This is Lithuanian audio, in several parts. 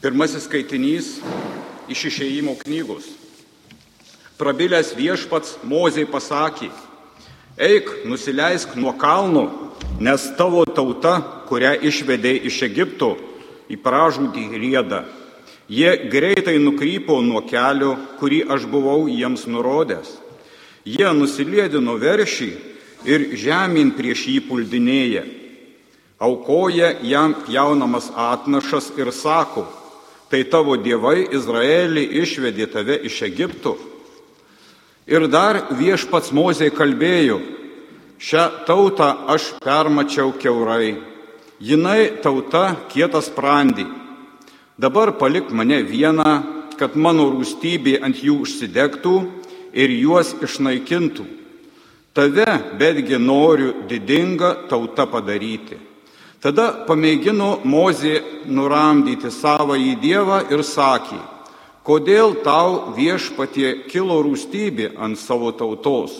Pirmasis skaitinys iš išėjimo knygos. Prabilęs viešpats Mozei pasakė, eik, nusileisk nuo kalno, nes tavo tauta, kurią išvedė iš Egipto, į pražūdį rėdą. Jie greitai nukrypo nuo kelio, kurį aš buvau jiems nurodęs. Jie nusilėdino veršį ir žemyn prieš jį puldinėja. Aukoja jam jaunamas atnašas ir sako, tai tavo dievai Izraelį išvedė tave iš Egipto. Ir dar viešpats Mozė kalbėjo, šią tautą aš permačiau keurai, jinai tauta kietas prandi. Dabar palik mane vieną, kad mano rūstybė ant jų užsidegtų ir juos išnaikintų. Tave betgi noriu didingą tautą padaryti. Tada pamėgino Mozė nuramdyti savo į Dievą ir sakė, kodėl tau viešpatie kilo rūstybė ant savo tautos,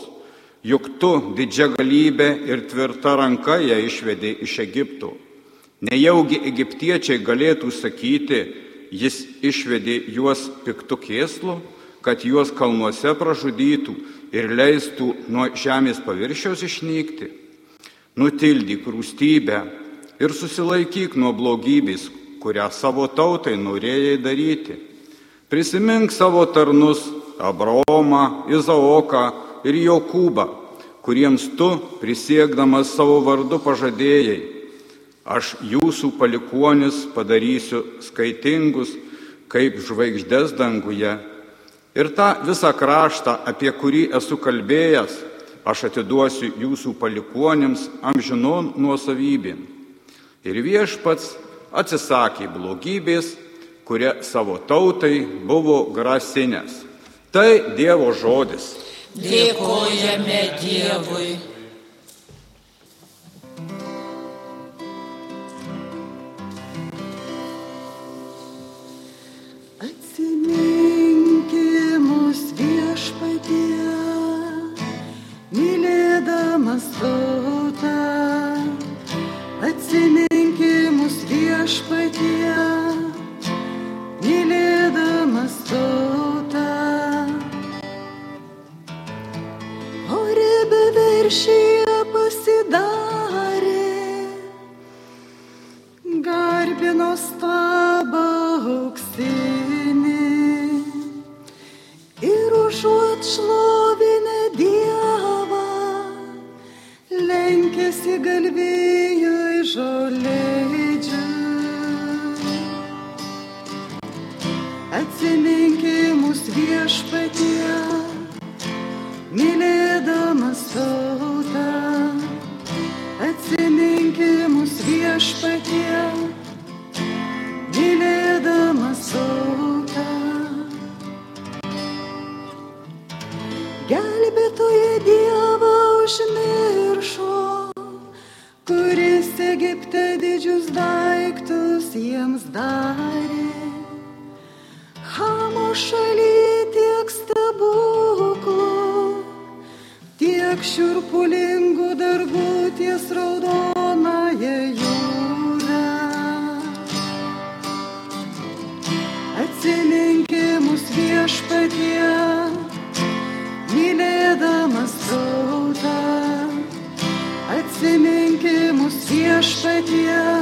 juk tu didžia galybė ir tvirta ranka ją išvedė iš Egipto. Nejaugi egiptiečiai galėtų sakyti, jis išvedė juos piktų kėslų, kad juos kalnuose pražudytų ir leistų nuo žemės paviršiaus išnykti. Nutildyk rūstybę ir susilaikyk nuo blogybės, kurią savo tautai norėjai daryti. Prisimink savo tarnus Abraomą, Izaoką ir Jokūbą, kuriems tu prisiekdamas savo vardu pažadėjai. Aš jūsų palikuonis padarysiu skaitingus kaip žvaigždės danguje. Ir tą visą kraštą, apie kurį esu kalbėjęs, aš atiduosiu jūsų palikuonėms amžinon nuosavybėn. Ir viešpats atsisakė blogybės, kuria savo tautai buvo grasinęs. Tai Dievo žodis. Dėkojame Dievui. Atsiminkimus viešpatie, Atsiminkimus viešpatie, mylėdamas tautą. Atsiminkimus viešpatie,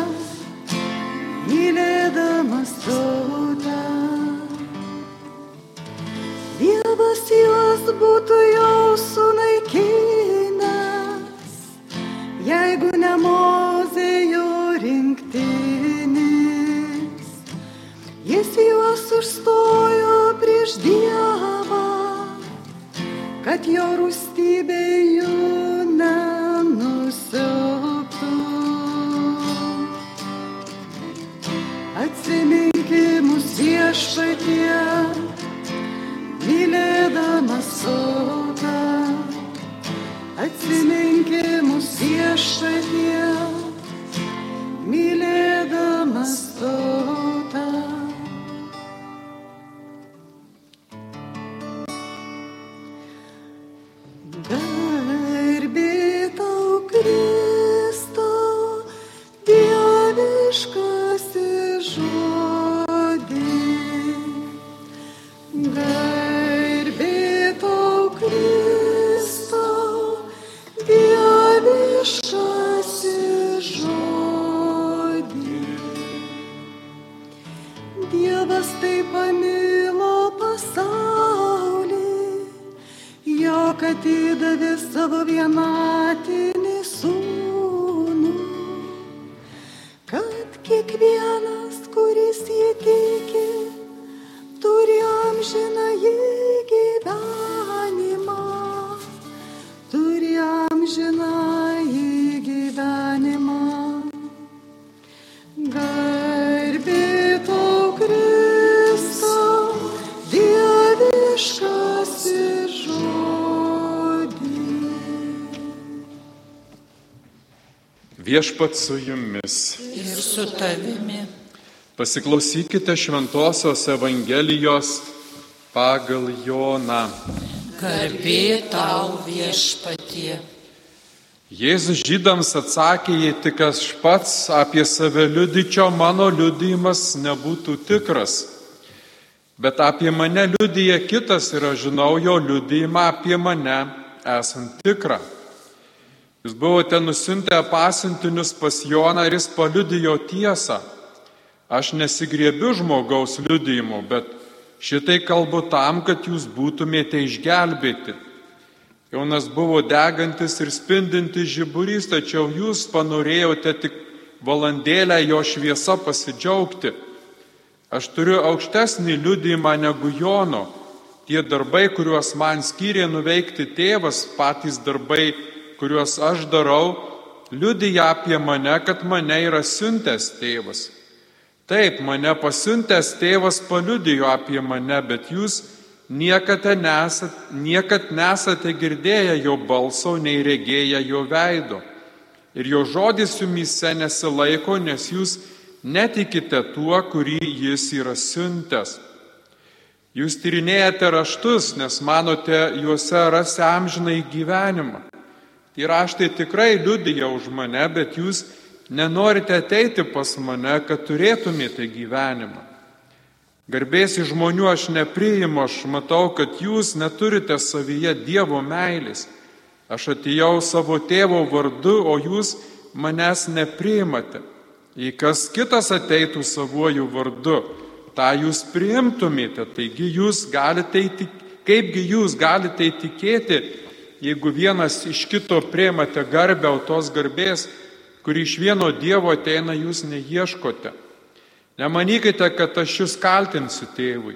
viešpatie, mylėdamas tautą. Atsiminkimus viešpatie, Dievas taip pamilo pasaulį, jog atidavė savo vienatinį sūnų, kad kiekvienas, Viešpat su jumis. ir su tavimi. Pasiklausykite Šventojios Evangelijos pagal Joną. Garbė tau viešpatie. Jėzus žydams atsakė, jei tik aš pats apie save liudyčiau, mano liudymas nebūtų tikras. Bet apie mane liudyja kitas ir aš žinau jo liudymą apie mane esant tikrą. Jūs buvote nusintę pasintinius pas Joną ir jis paliudijo tiesą. Aš nesigriebiu žmogaus liudymu, bet šitai kalbu tam, kad jūs būtumėte išgelbėti. Jonas buvo degantis ir spindintis žiburys, tačiau jūs panorėjote tik valandėlę jo šviesa pasidžiaugti. Aš turiu aukštesnį liudymą negu Jono. Tie darbai, kuriuos man skyrė nuveikti tėvas, patys darbai, kuriuos aš darau, liudyja apie mane, kad mane yra siuntęs tėvas. Taip, mane pasiuntęs tėvas paliudijo apie mane, bet jūs niekada nesat, niekad nesate girdėję jo balso, nei regėję jo veido. Ir jo žodis jumise nesilaiko, nes jūs netikite tuo, kurį jis yra siuntęs. Jūs tyrinėjate raštus, nes manote juose rasti amžinai gyvenimą. Tie raštai tikrai liudyja už mane, bet jūs nenorite ateiti pas mane, kad turėtumėte gyvenimą. Garbės į žmonių aš nepriimu, aš matau, kad jūs neturite savyje Dievo meilės. Aš atėjau savo tėvo vardu, o jūs manęs nepriimate. Jei kas kitas ateitų savuoju vardu, tą jūs priimtumėte. Taigi jūs galite įtikėti, kaipgi jūs galite įtikėti, jeigu vienas iš kito priimate garbę, o tos garbės, kuri iš vieno Dievo ateina, jūs neieškote. Nemanykite, kad aš jūs kaltinsiu tėvui.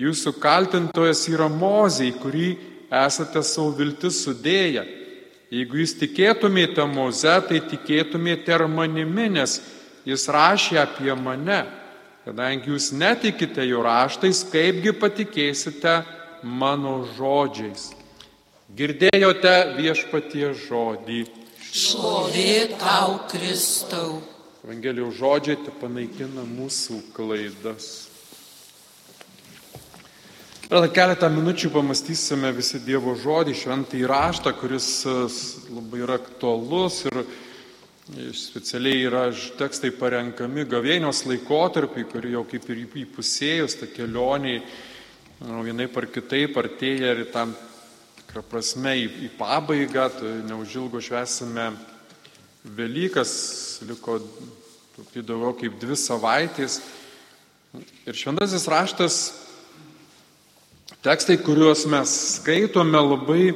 Jūsų kaltintojas yra mozei, kurį esate savo viltis sudėję. Jeigu jūs tikėtumėte moze, tai tikėtumėte ir manimi, nes jis rašė apie mane. Kadangi jūs netikite jo raštais, kaipgi patikėsite mano žodžiais. Girdėjote viešpatie žodį. Šlovė tau Kristau. Evangelijos žodžiai te panaikina mūsų klaidas. Tada keletą minučių pamastysime visi Dievo žodį, šventą įraštą, kuris e, labai yra aktualus ir specialiai yra tekstai parenkami gavėnios laikotarpį, kurį jau kaip ir įpusėjus, ta kelionė vienai par kitaip artėja ir tam tikrą prasme į, į pabaigą, tai neužilgo švesime Velykas, liko daugiau kaip dvi savaitės. Ir šventasis raštas, tekstai, kuriuos mes skaitome, labai,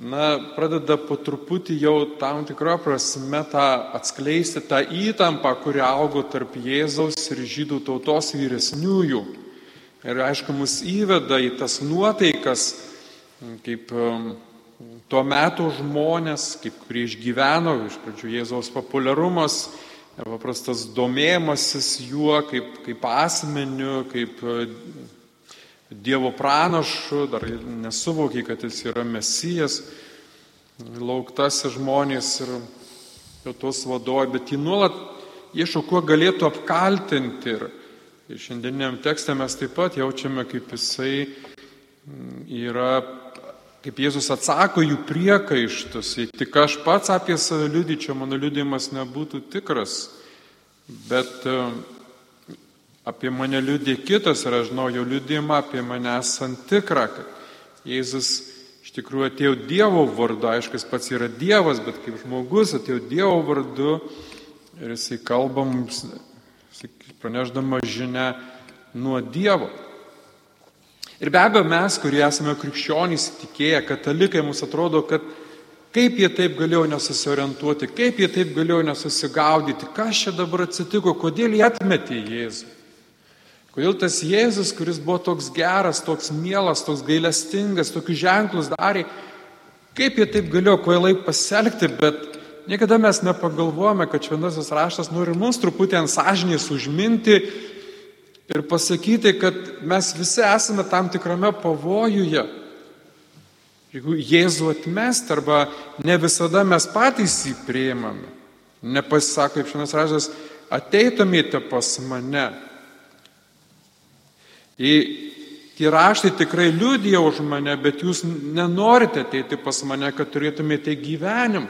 na, pradeda po truputį jau tam tikrą prasme tą atskleisti tą įtampą, kuri augo tarp Jėzaus ir žydų tautos vyresniųjų. Ir aišku, mus įveda į tas nuotaikas, kaip tuo metu žmonės, kaip kurie išgyveno, iš pradžių Jėzaus populiarumas, paprastas domėjimasis juo kaip, kaip asmeniu, kaip e, Dievo pranašu, dar nesuvokiai, kad jis yra mesijas, lauktasis žmonės ir jo tos vadovi, bet jį nuolat ieško, kuo galėtų apkaltinti. Ir, ir šiandieniam tekste mes taip pat jaučiame, kaip jisai yra kaip Jėzus atsako jų priekaištus, jei tik aš pats apie save liudyčiau, mano liudimas nebūtų tikras, bet e, apie mane liudė kitas ir aš žinau jo liudymą apie mane esant tikrą, kad Jėzus iš tikrųjų atėjo Dievo vardu, aišku, jis pats yra Dievas, bet kaip žmogus atėjo Dievo vardu ir jisai kalba mums, praneždama žinia nuo Dievo. Ir be abejo, mes, kurie esame krikščionys, tikėję, katalikai, mums atrodo, kad kaip jie taip galėjo nesusiorientuoti, kaip jie taip galėjo nesusigaudyti, kas čia dabar atsitiko, kodėl jie atmetė Jėzų. Kodėl tas Jėzus, kuris buvo toks geras, toks mielas, toks gailestingas, tokius ženklus darė, kaip jie taip galėjo kvailai pasielgti, bet niekada mes nepagalvojame, kad šventasis raštas nori mums truputį ant sąžinės užminti ir pasakyti, kad mes visi esame tam tikrame pavojuje. Jeigu Jėzų atmest arba ne visada mes patys jį priimame, nepasisako, kaip šiandien raštas, ateitumėte pas mane. Į Tie raštai tikrai liūdija už mane, bet jūs nenorite ateiti pas mane, kad turėtumėte gyvenim.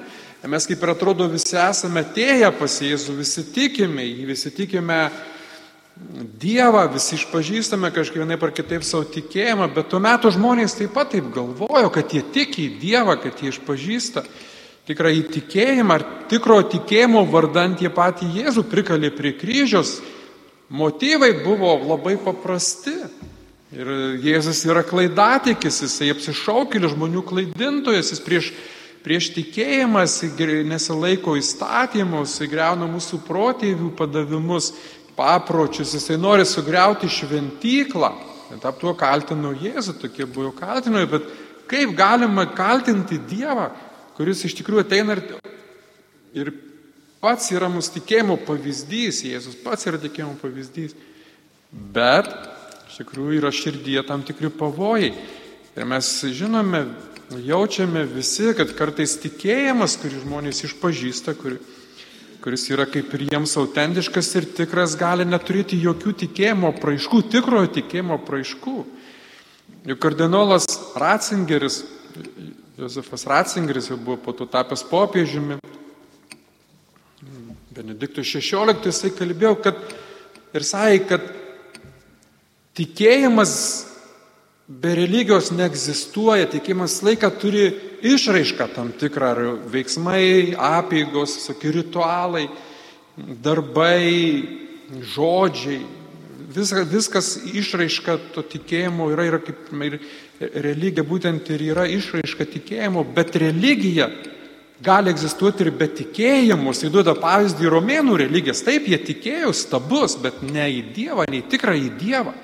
Mes kaip ir atrodo visi esame atėję pas Jėzų, visi tikime jį, visi tikime Dievą, visi išpažįstame kažkaip vienaip ar kitaip savo tikėjimą, bet tuo metu žmonės taip pat taip galvojo, kad jie tiki į Dievą, kad jie išpažįsta tikrą įtikėjimą ar tikro tikėjimo vardant jie patį Jėzų prikalė prie kryžiaus. Motyvai buvo labai paprasti. Ir Jėzus yra klaidatikis, jisai apsišaukėlis žmonių klaidintojas, jis prieš, prieš tikėjimas nesilaiko įstatymus, įgreuna mūsų protėvių padavimus, papročius, jisai nori sugriauti šventyklą. Tap tuo kaltino Jėzų, tokie buvo kaltinimai, bet kaip galima kaltinti Dievą, kuris iš tikrųjų ateina ir, ir pats yra mūsų tikėjimo pavyzdys, Jėzus pats yra tikėjimo pavyzdys. Bet iš tikrųjų yra širdyje tam tikri pavojai. Ir mes žinome, jaučiame visi, kad kartais tikėjimas, kurį žmonės išpažįsta, kurį kuris yra kaip ir jiems autentiškas ir tikras, gali neturėti jokių tikėjimo praaiškų, tikrojo tikėjimo praaiškų. Juk kardinolas Ratzingeris, Josefas Ratzingeris jau buvo po to tapęs popiežiumi, Benediktų XVI, jisai kalbėjo, kad ir sakė, kad tikėjimas be religijos neegzistuoja, tikėjimas laiką turi išraišką tam tikrą, ar veiksmai, apėgos, sakai, ritualai, darbai, žodžiai, viskas, viskas išraiška to tikėjimo yra, yra kaip ir religija būtent ir yra išraiška tikėjimo, bet religija gali egzistuoti ir be tikėjimo. Jis duoda pavyzdį romėnų religijas. Taip, jie tikėjo stabus, bet ne į Dievą, ne į tikrą į Dievą.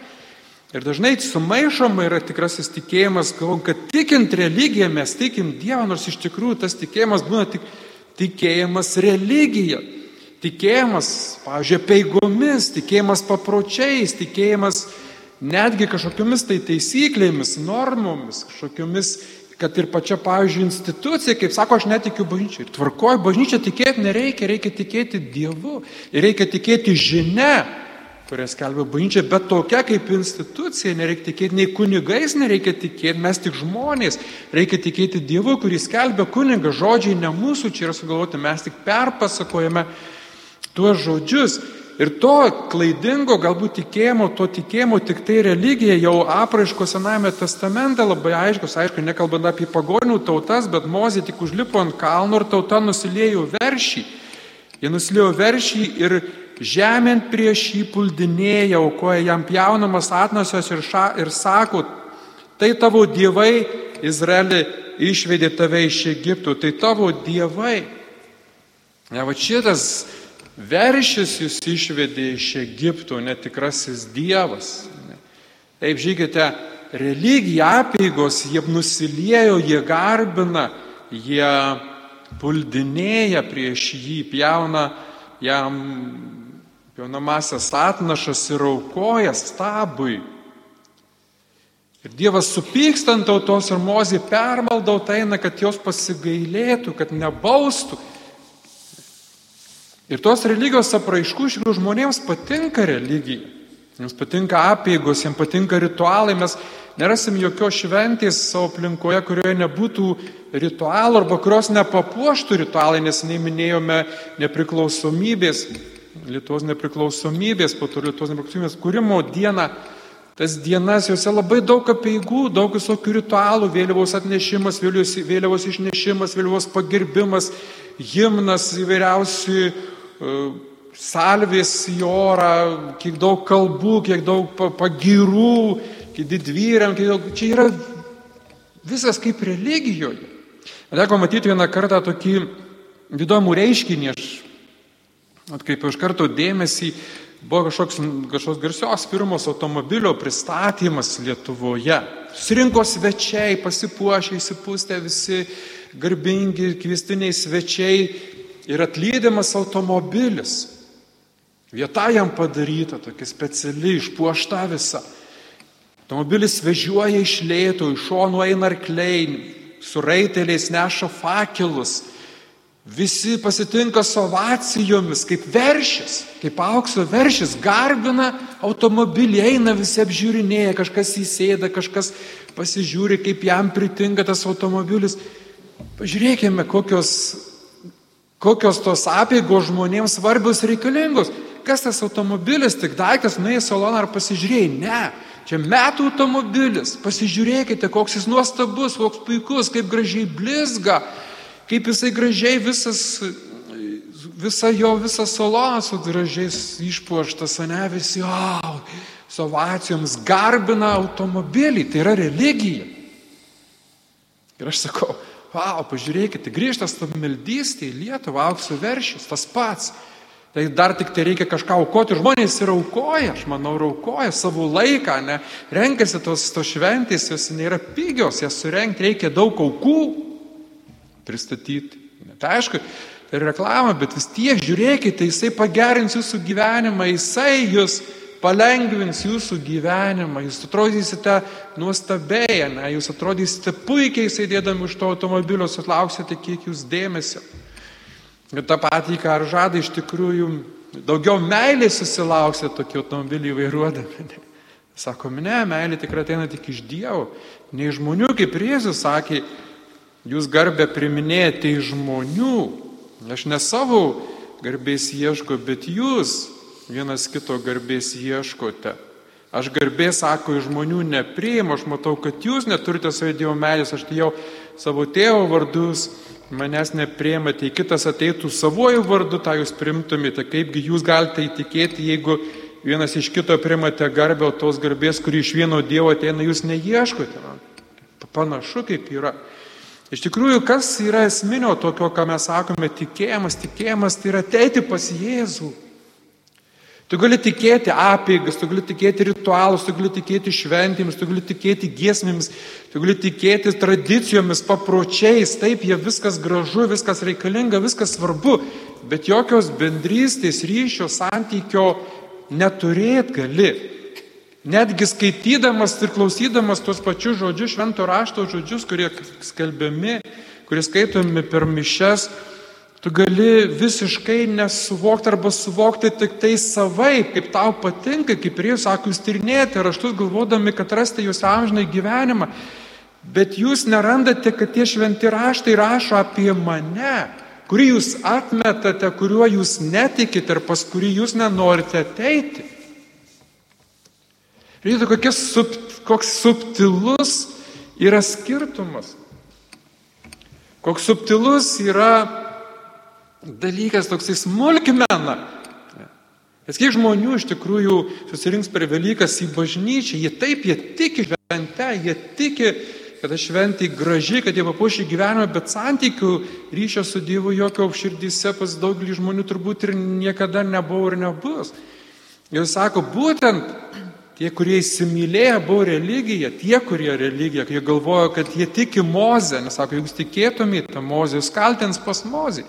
Ir dažnai sumaišoma yra tikrasis tikėjimas, galvom, kad tikint religiją mes tikim Dievą, nors iš tikrųjų tas tikėjimas būna tik tikėjimas religija. Tikėjimas, pavyzdžiui, peigomis, tikėjimas papročiais, tikėjimas netgi kažkokiamis tai taisyklėmis, normomis, kažkokiamis, kad ir pačia, pavyzdžiui, institucija, kaip sako, aš netikiu bažnyčiai. Ir tvarkoju, bažnyčia tikėti nereikia, reikia tikėti Dievu. Reikia tikėti žinia, kurią skelbia bažnyčia, bet tokia kaip institucija, nereikia tikėti nei kunigais, nereikia tikėti, mes tik žmonės, reikia tikėti Dievu, kuris skelbia kunigą, žodžiai ne mūsų čia yra sugalvoti, mes tik perpasakojame tuos žodžius. Ir to klaidingo, galbūt tikėjimo, to tikėjimo tik tai religija jau apraiško Sename testamente labai aiškus, aišku, nekalbant apie pagonių tautas, bet Mozė tik užlipo ant kalno ir tauta nusilėjo veršį. Jie nusilėjo veršį ir žemint prieš jį puldinėja, aukoja jam pjaunamas atnasios ir, ša, ir sako, tai tavo dievai, Izraelį išvedė tave iš Egipto, tai tavo dievai. Ne, va šitas veršis jūs išvedė iš Egipto, netikrasis dievas. Taip, žiūrėkite, religija, apėgos, jie nusiliejo, jie garbina, jie puldinėja prieš jį, pjauna jam jaunamasias atnašas ir aukoja stabui. Ir Dievas supykstant tautos ir mozį permaldau eina, kad jos pasigailėtų, kad nebaustų. Ir tos religijos apraiškų iš tikrųjų žmonėms patinka religija. Jiems patinka apėgos, jiems patinka ritualai. Mes nerasim jokios šventės savo aplinkoje, kurioje nebūtų ritualų arba kurios nepapuoštų ritualai, nes neminėjome nepriklausomybės Lietuvos nepriklausomybės, po to Lietuvos nepriklausomybės kūrimo dieną. Tas dienas, juose labai daug apieigų, daug visokių ritualų, vėliavos atnešimas, vėliavos, vėliavos išnešimas, vėliavos pagirbimas, himnas įvairiausi, uh, salvės į orą, kiek daug kalbų, kiek daug pagirų, kiek didvyriam, kiek daug... Čia yra visas kaip religijoje. Teko matyti vieną kartą tokį įdomų reiškinį, aš atkreipiau iš karto dėmesį, buvo kažkoks, kažkoks garsios firmos automobilio pristatymas Lietuvoje. Surinko svečiai, pasipuošę, įsipūstę visi garbingi, kvistiniai svečiai ir atlydimas automobilis. Vieta jam padaryta, tokia speciali, išpuošta visa. Automobilis vežioja iš lėto, iš šonų eina arkliai, su raiteliais neša fakilus. Visi pasitinka su ovacijomis, kaip veršis, kaip aukso veršis, garbina automobilį, eina visi apžiūrinėja, kažkas įsėda, kažkas pasižiūri, kaip jam pritinka tas automobilis. Pažiūrėkime, kokios, kokios tos apėgos žmonėms svarbios reikalingos. Kas tas automobilis, tik daiktas, nuėjai saloną ar pasižiūrėjai? Ne, čia metų automobilis. Pasižiūrėkite, koks jis nuostabus, koks puikus, kaip gražiai blizga, kaip jisai gražiai visas, visa jo, visas salonas su gražiais išpuoštas, ne visi, wow, su ovacijoms garbina automobilį, tai yra religija. Ir aš sakau, wow, pažiūrėkite, grįžtas tam meldystė į Lietuvą, aukso veršis, tas pats. Tai dar tik tai reikia kažką aukoti. Žmonės ir aukoja, aš manau, aukoja savo laiką, ne? Renkasi tos, tos šventės, jos nėra pigios, jas surenkti reikia daug aukų pristatyti. Tai aišku, tai reklama, bet vis tiek žiūrėkite, jisai pagerins jūsų gyvenimą, jisai jūs palengvins jūsų gyvenimą, jūs atrodysite nuostabiai, ne? jūs atrodysite puikiai sėdėdami už to automobilio, sulauksite kiek jūs dėmesio. Ir tą patį, ką ar žada iš tikrųjų, daugiau meilės susilauksite tokį automobilį vairuodami. Sako, ne, meilė tikrai ateina tik iš Dievo, ne iš žmonių, kaip Jėzus sakė, jūs garbę priminėjate iš žmonių. Aš ne savo garbės ieško, bet jūs vienas kito garbės ieškote. Aš garbės, sako, iš žmonių nepriimu, aš matau, kad jūs neturite savo Dievo meilės, aš atėjau savo tėvo vardus manęs nepriema, tai kitas ateitų savuoju vardu, tą jūs primtumėte. Kaipgi jūs galite įtikėti, jeigu vienas iš kito primate garbę, o tos garbės, kuri iš vieno Dievo ateina, jūs neieškote. Panašu kaip yra. Iš tikrųjų, kas yra esminio tokio, ką mes sakome, tikėjimas, tikėjimas, tai yra ateiti pas Jėzų. Tu gali tikėti apėgas, tu gali tikėti ritualus, tu gali tikėti šventėmis, tu gali tikėti giesmėmis, tu gali tikėti tradicijomis, papročiais, taip, jie viskas gražu, viskas reikalinga, viskas svarbu, bet jokios bendrystės, ryšio, santykio neturėt gali. Netgi skaitydamas ir klausydamas tuos pačius žodžius, švento rašto žodžius, kurie skelbiami, kurie skaitomi per mišes, Tu gali visiškai nesuvokti arba suvokti tik tai savai, kaip tau patinka, kaip ir jūs sako, jūs tyrinėjate raštus galvodami, kad rasite jūs amžinai gyvenimą. Bet jūs nerandate, kad tie šventi raštai rašo apie mane, kurį jūs atmetate, kuriuo jūs netikite ir pas kurį jūs nenorite ateiti. Žiūrėkite, sub, koks subtilus yra skirtumas. Koks subtilus yra dalykas toksai smulkmena. Nes kiek žmonių iš tikrųjų susirinks per Velykas į bažnyčią, jie taip, jie tiki šventę, jie tiki, kad šventė graži, kad jie papuošia gyvenimą, bet santykių ryšio su Dievu jokio širdyse pas daugelį žmonių turbūt ir niekada nebuvo ir nebus. Ir sako, būtent tie, kurie įsimylėję buvo religiją, tie, kurie religiją, jie galvojo, kad jie tiki Mozę, nes sako, jūs tikėtumėte Mozę, jūs kaltins pas Mozę.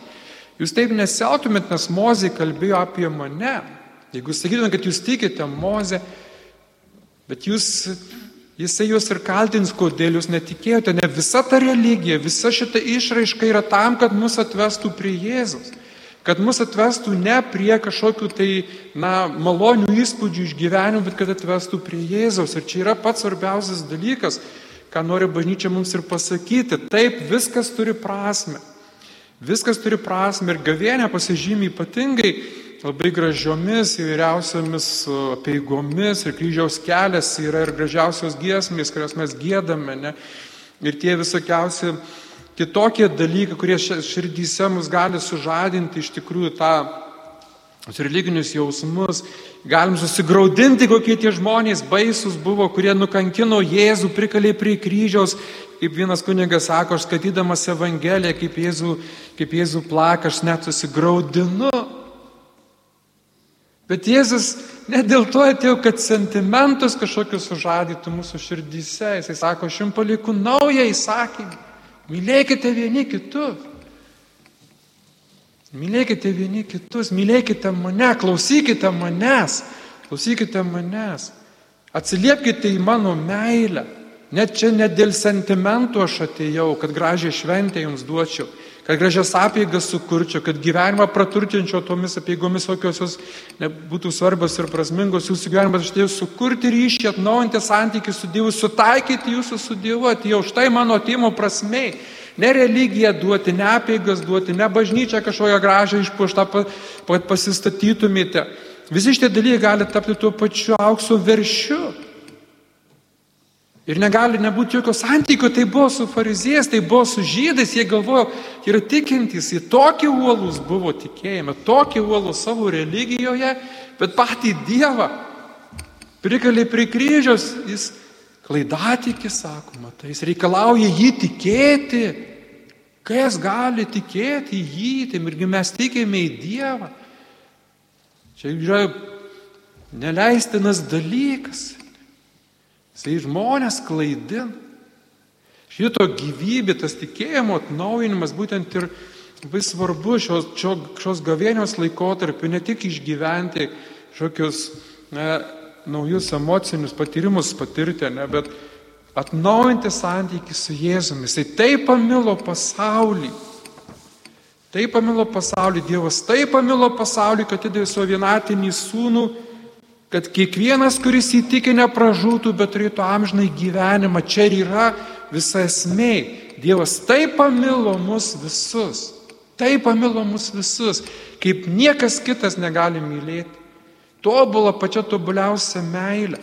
Jūs taip nesiautumėt, nes Mozė kalbėjo apie mane. Jeigu sakytumėt, kad jūs tikite Mozę, bet jūs, jisai jūs ir kaltins, kodėl jūs netikėjote. Ne visa ta religija, visa šita išraiška yra tam, kad mus atvestų prie Jėzus. Kad mus atvestų ne prie kažkokių tai, na, malonių įspūdžių iš gyvenimų, bet kad atvestų prie Jėzaus. Ir čia yra pats svarbiausias dalykas, ką nori bažnyčia mums ir pasakyti. Taip, viskas turi prasme. Viskas turi prasme ir gavienė pasižymė ypatingai labai gražiomis įvairiausiamis peigomis ir kryžiaus kelias yra ir gražiausios giesmės, kurias mes gėdame. Ne? Ir tie visokiausi kitokie dalykai, kurie širdyse mus gali sužadinti iš tikrųjų tą religinius jausmus, galim susigaudinti, kokie tie žmonės baisus buvo, kurie nukankino Jėzų, prikalė prie kryžiaus, kaip vienas kunigas sako, aš skaitydamas Evangeliją, kaip Jėzų, kaip Jėzų plaka, aš net susigaudinu. Bet Jėzus ne dėl to atėjo, kad sentimentus kažkokius sužadytų mūsų širdyse. Jisai sako, aš jums palieku naują įsakymą. Mylėkite vieni kitus. Mylėkite vieni kitus, mylėkite mane, klausykite manęs, klausykite manęs. Atsiliepkite į mano meilę. Net čia ne dėl sentimentų aš atėjau, kad gražią šventę jums duočiau, kad gražias apėgas sukurčiau, kad gyvenimą praturtinčiau tomis apėgomis, kokios jos būtų svarbios ir prasmingos jūsų gyvenimas. Aš atėjau sukurti ryšį, atnaujinti santykių su Dievu, sutaikyti jūsų su Dievu. Atėjau štai mano atėjimo prasmei. Ne religiją duoti, ne apėgas duoti, ne bažnyčią kažkokią gražią išpuoštą pasistatytumėte. Visi šitie dalykai gali tapti tuo pačiu aukso veršiu. Ir negali nebūti jokio santykio, tai buvo su fariziejais, tai buvo su žydais, jie galvojo, yra tikintys, jie tokie uolus buvo tikėjime, tokie uolus savo religijoje, bet patį Dievą prikalė prie kryžiaus, jis klaidatikis, sakoma, tai jis reikalauja jį tikėti. Kas gali tikėti jį, tai irgi mes tikime į Dievą. Čia yra neleistinas dalykas. Jisai žmonės klaidina. Šito gyvybė, tas tikėjimo atnaujinimas būtent ir labai svarbu šios, šios, šios gavėnios laikotarpiu ne tik išgyventi kažkokius ne, naujus emocinius patyrimus patirti, ne, bet atnaujinti santykių su Jėzumi. Jisai taip pamilo pasaulį. Taip pamilo pasaulį, Dievas taip pamilo pasaulį, kad atidavė savo vienatinį sūnų kad kiekvienas, kuris įtikė nepražūtų, bet turėtų amžinai gyvenimą, čia ir yra visa esmė. Dievas taip pamilo mus visus, taip pamilo mus visus, kaip niekas kitas negali mylėti. Tobula pačia tobuliausia meilė.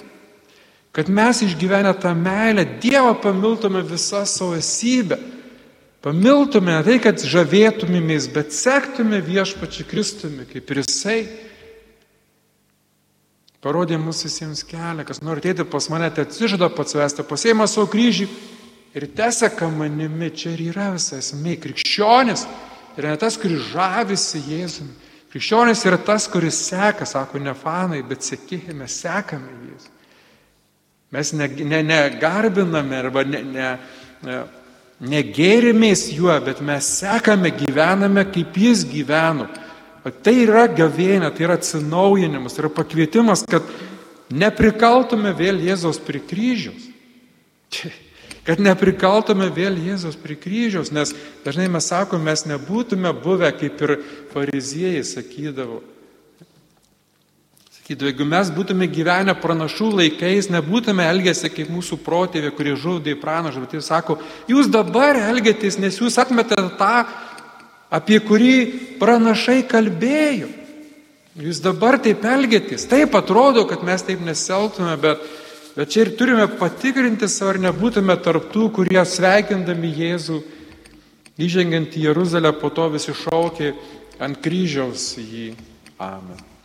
Kad mes išgyvenę tą meilę, Dievą pamiltume visą savo esybę. Pamiltume tai, kad žavėtumėmės, bet sektume viešpačiu Kristumi, kaip ir Jisai parodė mūsų visiems kelią, kas nori ateiti pas mane, tai atsižada pats vesti, pasėima savo kryžį ir teseka manimi, čia ir yra visa esmė. Krikščionis yra ne tas, kuris žavisi Jėzumi. Krikščionis yra tas, kuris seka, sako ne fanai, bet sekėjame, sekame Jėzų. Mes negarbiname ne, ne arba ne, ne, ne, negėrimės juo, bet mes sekame, gyvename, kaip jis gyveno. Tai yra gavėnė, tai yra atsinaujinimas, tai yra pakvietimas, kad neprikaltume vėl Jėzos prie kryžiaus. Kad neprikaltume vėl Jėzos prie kryžiaus, nes dažnai mes sakome, mes nebūtume buvę kaip ir fariziejai sakydavo. Sakydavo, jeigu mes būtume gyvenę pranašų laikais, nebūtume elgėsi kaip mūsų protėvė, kurie žudė į pranašą, bet jis sako, jūs dabar elgėtės, nes jūs atmetėte tą apie kurį pranašai kalbėjo. Jūs dabar taip elgėtės. Taip atrodo, kad mes taip neseltume, bet, bet čia ir turime patikrinti savo, ar nebūtume tarptų, kurie sveikindami Jėzų, įžengiant į Jeruzalę, po to visi šaukė ant kryžiaus jį. Amen.